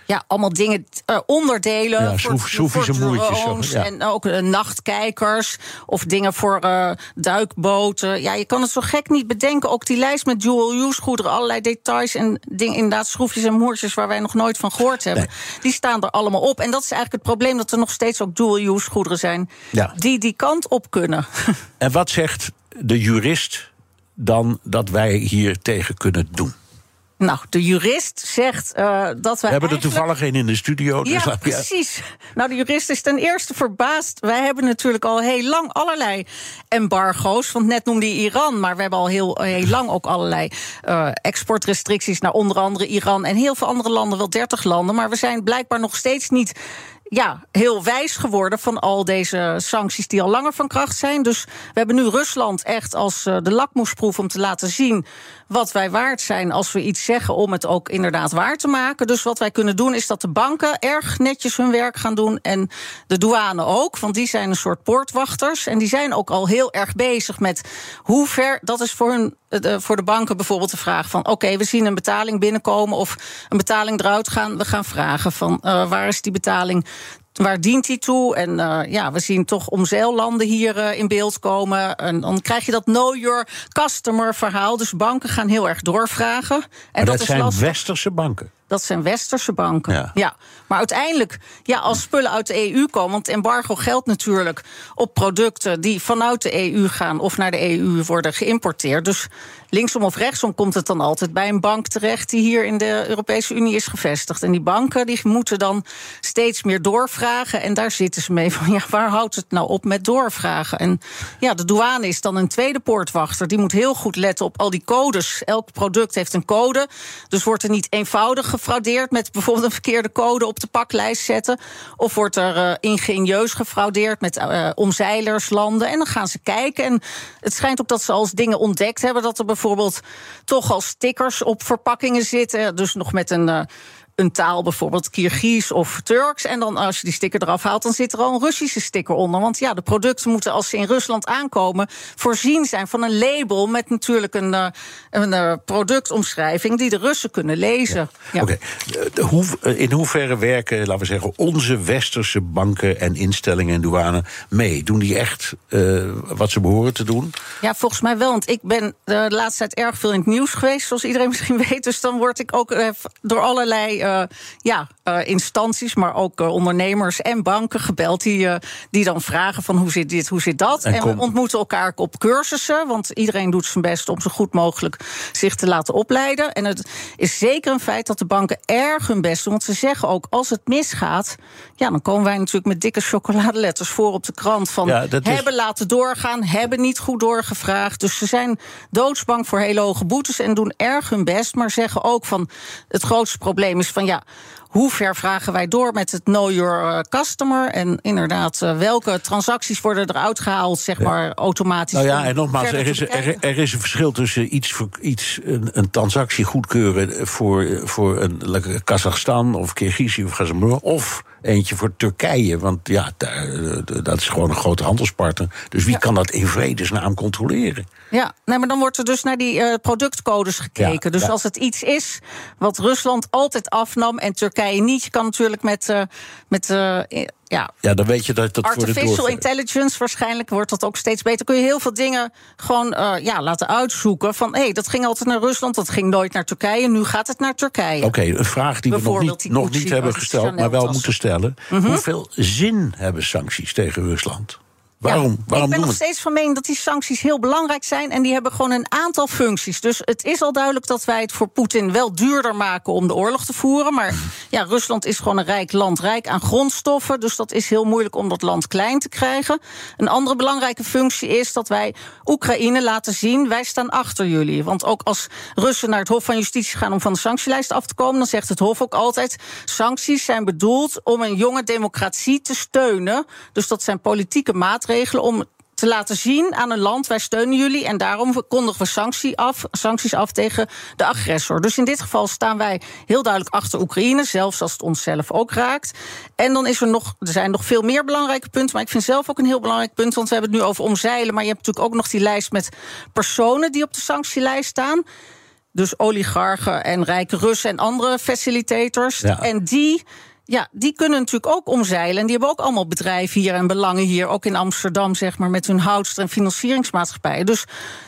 Ja, allemaal dingen, uh, onderdelen. Ja, voor, voor drones ja. En ook uh, nachtkijkers. Of dingen voor uh, duikboten. Ja, je kan het zo gek niet bedenken. Ook die lijst met dual-use goederen. Allerlei details en dingen, inderdaad schroefjes en moertjes... waar wij nog nooit van gehoord hebben. Nee. Die staan er allemaal op. En dat is eigenlijk het probleem... dat er nog steeds ook dual-use goederen zijn... Ja. die die kant op kunnen. En wat zegt de jurist dan dat wij hier tegen kunnen doen? Nou, de jurist zegt uh, dat wij. We hebben er toevallig een in de studio. Dus ja, precies. Nou, de jurist is ten eerste verbaasd. Wij hebben natuurlijk al heel lang allerlei embargo's. Want net noemde je Iran, maar we hebben al heel, heel lang ook allerlei uh, exportrestricties naar onder andere Iran en heel veel andere landen, wel 30 landen. Maar we zijn blijkbaar nog steeds niet ja, heel wijs geworden van al deze sancties die al langer van kracht zijn. Dus we hebben nu Rusland echt als uh, de lakmoesproef om te laten zien wat wij waard zijn als we iets zeggen om het ook inderdaad waar te maken. Dus wat wij kunnen doen is dat de banken erg netjes hun werk gaan doen en de douane ook, want die zijn een soort poortwachters en die zijn ook al heel erg bezig met hoe ver, dat is voor hun uh, voor de banken bijvoorbeeld de vraag van... oké, okay, we zien een betaling binnenkomen of een betaling eruit gaan. We gaan vragen van uh, waar is die betaling Waar dient die toe? En uh, ja, we zien toch omzeillanden hier uh, in beeld komen. En dan krijg je dat know your customer verhaal. Dus banken gaan heel erg doorvragen. En maar dat, dat zijn lastig. westerse banken. Dat zijn westerse banken. Ja. Ja. Maar uiteindelijk, ja, als spullen uit de EU komen. Want embargo geldt natuurlijk op producten die vanuit de EU gaan of naar de EU worden geïmporteerd. Dus linksom of rechtsom komt het dan altijd bij een bank terecht die hier in de Europese Unie is gevestigd. En die banken die moeten dan steeds meer doorvragen. En daar zitten ze mee van ja, waar houdt het nou op met doorvragen? En ja, de douane is dan een tweede poortwachter. Die moet heel goed letten op al die codes. Elk product heeft een code. Dus wordt er niet eenvoudig gefraudeerd met bijvoorbeeld een verkeerde code op de paklijst zetten. Of wordt er uh, ingenieus gefraudeerd met uh, omzeilerslanden. En dan gaan ze kijken. En het schijnt ook dat ze als dingen ontdekt hebben dat er bijvoorbeeld toch al stickers op verpakkingen zitten. Dus nog met een. Een taal, bijvoorbeeld Kirgiz of Turks. En dan als je die sticker eraf haalt, dan zit er al een Russische sticker onder. Want ja, de producten moeten als ze in Rusland aankomen voorzien zijn van een label met natuurlijk een, uh, een uh, productomschrijving die de Russen kunnen lezen. Ja. Ja. Oké, okay. Hoe, in hoeverre werken, laten we zeggen, onze westerse banken en instellingen en douane mee? Doen die echt uh, wat ze behoren te doen? Ja, volgens mij wel. Want ik ben de laatste tijd erg veel in het nieuws geweest, zoals iedereen [LAUGHS] misschien weet. Dus dan word ik ook door allerlei uh, ja, uh, instanties, maar ook uh, ondernemers en banken gebeld. Die, die dan vragen van hoe zit dit, hoe zit dat. En, en we ontmoeten elkaar op cursussen. Want iedereen doet zijn best om zo goed mogelijk zich te laten opleiden. En het is zeker een feit dat de banken erg hun best doen. Want ze zeggen ook, als het misgaat, ja, dan komen wij natuurlijk met dikke chocoladeletters voor op de krant. Van ja, hebben is... laten doorgaan, hebben niet goed doorgevraagd. Dus ze zijn doodsbang voor hele hoge boetes en doen erg hun best. Maar zeggen ook van het grootste probleem is van ja, hoe ver vragen wij door met het Know Your Customer? En inderdaad, welke transacties worden eruit gehaald, zeg maar, automatisch? Nou ja, en nogmaals, er is, er, er is een verschil tussen iets, voor, iets een, een transactie goedkeuren voor, voor een Kazachstan of Kirgizië of Gazemur, of eentje voor Turkije. Want ja, daar, dat is gewoon een grote handelspartner. Dus wie ja. kan dat in vredesnaam controleren? Ja, nee, maar dan wordt er dus naar die uh, productcodes gekeken. Ja, dus als het iets is wat Rusland altijd afnam en Turkije niet, je kan natuurlijk met, uh, met uh, ja, ja, dan weet je dat dat artificial intelligence waarschijnlijk wordt dat ook steeds beter. Kun je heel veel dingen gewoon uh, ja, laten uitzoeken van hé, hey, dat ging altijd naar Rusland, dat ging nooit naar Turkije, nu gaat het naar Turkije. Oké, okay, een vraag die we nog niet, nog niet hebben gesteld, maar wel moeten stellen. Mm -hmm. Hoeveel zin hebben sancties tegen Rusland? Waarom? Ja, waarom ik ben nog steeds van mening dat die sancties heel belangrijk zijn. En die hebben gewoon een aantal functies. Dus het is al duidelijk dat wij het voor Poetin wel duurder maken om de oorlog te voeren. Maar ja, Rusland is gewoon een rijk land, rijk aan grondstoffen. Dus dat is heel moeilijk om dat land klein te krijgen. Een andere belangrijke functie is dat wij Oekraïne laten zien: wij staan achter jullie. Want ook als Russen naar het Hof van Justitie gaan om van de sanctielijst af te komen, dan zegt het Hof ook altijd: sancties zijn bedoeld om een jonge democratie te steunen. Dus dat zijn politieke maatregelen om te laten zien aan een land, wij steunen jullie en daarom kondigen we sanctie af, sancties af tegen de agressor. Dus in dit geval staan wij heel duidelijk achter Oekraïne, zelfs als het onszelf ook raakt. En dan is er nog, er zijn nog veel meer belangrijke punten, maar ik vind zelf ook een heel belangrijk punt, want we hebben het nu over omzeilen, maar je hebt natuurlijk ook nog die lijst met personen die op de sanctielijst staan. Dus oligarchen en rijke Russen en andere facilitators. Ja. En die ja, die kunnen natuurlijk ook omzeilen. En die hebben ook allemaal bedrijven hier en belangen hier, ook in Amsterdam, zeg maar, met hun houdster en financieringsmaatschappijen. Dus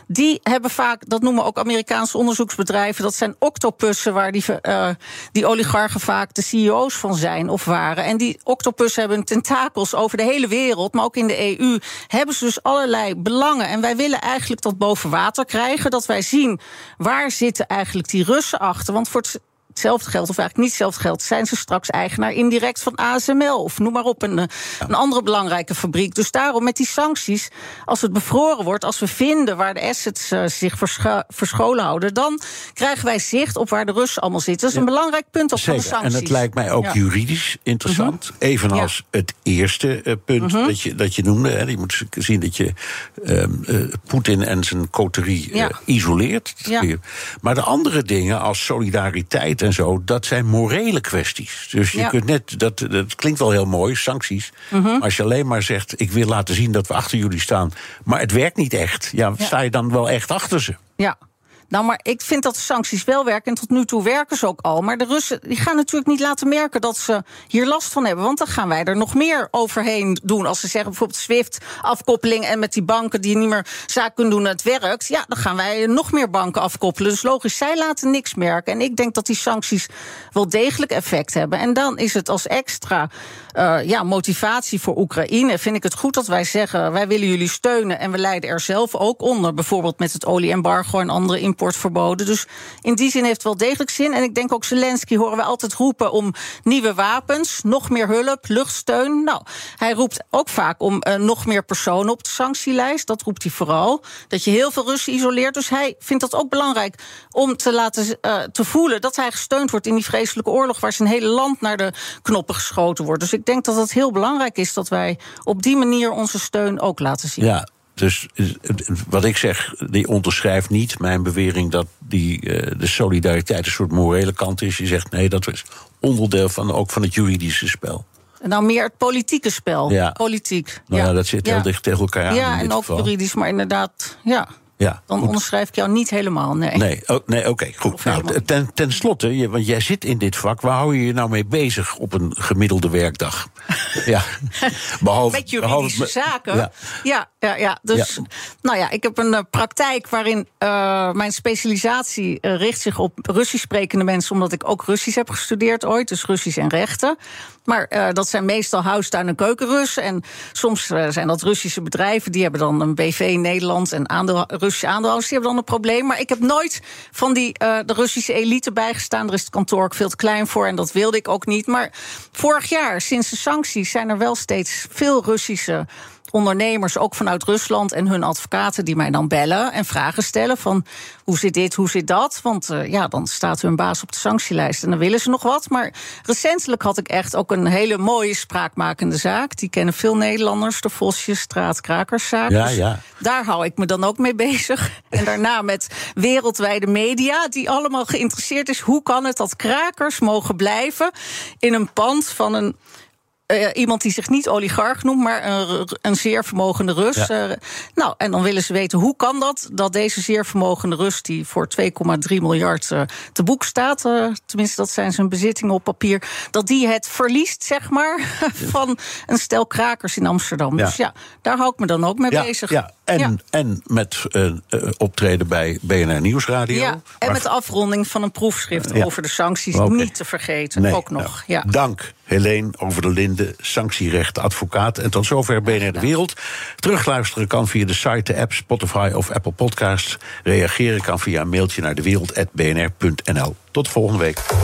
die hebben vaak, dat noemen ook Amerikaanse onderzoeksbedrijven, dat zijn octopussen waar die, uh, die oligarchen vaak de CEO's van zijn of waren. En die octopussen hebben tentakels over de hele wereld, maar ook in de EU hebben ze dus allerlei belangen. En wij willen eigenlijk dat boven water krijgen, dat wij zien waar zitten eigenlijk die Russen achter. Want voor het hetzelfde geld, of eigenlijk niet hetzelfde geld, zijn ze straks eigenaar indirect van ASML of noem maar op, een, ja. een andere belangrijke fabriek. Dus daarom met die sancties, als het bevroren wordt, als we vinden waar de assets uh, zich verscho verscholen houden, dan krijgen wij zicht op waar de Russen allemaal zitten. Dat is een belangrijk punt op Zeker. van de sancties. En het lijkt mij ook ja. juridisch interessant, -hmm. evenals het eerste uh, punt -hmm. dat, je, dat je noemde. Hè. Je moet zien dat je uh, Poetin en zijn coterie isoleert. Maar de andere dingen als solidariteit en zo, dat zijn morele kwesties. Dus je Ja. kunt net, dat, dat klinkt wel heel mooi, sancties. Mhm. Als je alleen maar zegt, ik wil laten zien dat we achter jullie staan, maar het werkt niet echt, ja, Ja. sta je dan wel echt achter ze? Ja. Nou, maar ik vind dat de sancties wel werken. En tot nu toe werken ze ook al. Maar de Russen die gaan natuurlijk niet laten merken dat ze hier last van hebben. Want dan gaan wij er nog meer overheen doen. Als ze zeggen bijvoorbeeld SWIFT-afkoppeling en met die banken die niet meer zaak kunnen doen, het werkt. Ja, dan gaan wij nog meer banken afkoppelen. Dus logisch, zij laten niks merken. En ik denk dat die sancties wel degelijk effect hebben. En dan is het als extra uh, ja, motivatie voor Oekraïne. Vind ik het goed dat wij zeggen: wij willen jullie steunen. En we leiden er zelf ook onder. Bijvoorbeeld met het olieembargo en andere importverboden. Dus in die zin heeft het wel degelijk zin. En ik denk ook Zelensky horen we altijd roepen om nieuwe wapens, nog meer hulp, luchtsteun. Nou, hij roept ook vaak om uh, nog meer personen op de sanctielijst. Dat roept hij vooral. Dat je heel veel Russen isoleert. Dus hij vindt dat ook belangrijk om te laten uh, te voelen dat hij gesteund wordt in die vreselijke oorlog waar zijn hele land naar de knoppen geschoten wordt. Dus ik denk dat het heel belangrijk is dat wij op die manier onze steun ook laten zien. Ja, dus wat ik zeg, die onderschrijft niet mijn bewering dat die, uh, de solidariteit een soort morele kant is. Je zegt nee, dat is onderdeel van, ook van het juridische spel. Nou, meer het politieke spel. Ja. Politiek. Nou, ja, dat zit heel dicht tegen elkaar aan. Ja, in en ook geval. juridisch, maar inderdaad, ja. Ja, Dan goed. onderschrijf ik jou niet helemaal, nee. Nee, oh, nee oké, goed. Nou, ten, ten slotte, je- want jij zit in dit vak. Waar hou je je nou mee bezig op een gemiddelde werkdag? [LAUGHS] ja, behalve, Met juridische behalve- zaken. Ja. Ja, ja, ja. Dus, Ja. nou ja, ik heb een eh, praktijk waarin eh, mijn specialisatie eh, richt zich op Russisch sprekende mensen, omdat ik ook Russisch heb gestudeerd ooit, dus Russisch en rechten. Maar dat zijn meestal huistuin- en keukenrussen. En soms zijn dat Russische bedrijven, die hebben dan een BV in Nederland en aandeel, Russische aandeelhouders, die hebben dan een probleem. Maar ik heb nooit van die, de Russische elite bijgestaan. Er is het kantoor ook veel te klein voor en dat wilde ik ook niet. Maar vorig jaar, sinds de sancties, zijn er wel steeds veel Russische ondernemers, ook vanuit Rusland en hun advocaten, die mij dan bellen en vragen stellen van hoe zit dit, hoe zit dat? Want eh, ja, dan staat hun baas op de sanctielijst en dan willen ze nog wat. Maar recentelijk had ik echt ook een hele mooie spraakmakende zaak. Die kennen veel Nederlanders, de Vosjesstraat Krakerszaak. Ja, Dus ja. Daar hou ik me dan ook mee bezig. En daarna met wereldwijde media, die allemaal geïnteresseerd is. Hoe kan het dat krakers mogen blijven in een pand van een. Eh, iemand die zich niet oligarch noemt, maar een, een zeer vermogende Rus. Ja. Eh, nou, en dan willen ze weten hoe kan dat dat deze zeer vermogende Rus, die voor 2,3 miljard eh, te boek staat, tenminste dat zijn zijn bezittingen op papier, dat die het verliest, zeg maar, [LAUGHS] van een stel krakers in Amsterdam. Ja. Dus ja, daar hou ik me dan ook mee bezig. ja. En, Ja. en met eh, eh, optreden bij BNR Nieuwsradio. Ja, en Maar- met de afronding van een proefschrift Ja. over de sancties. Niet te vergeten, Nee, ook nog. nou, Ja. Dank, Helene over de Linde, sanctierecht, advocaat. En tot zover BNR De Wereld. Terugluisteren kan via de site, de app, Spotify of Apple Podcasts. Reageren kan via een mailtje naar dewereld.bnr.nl. Tot volgende week.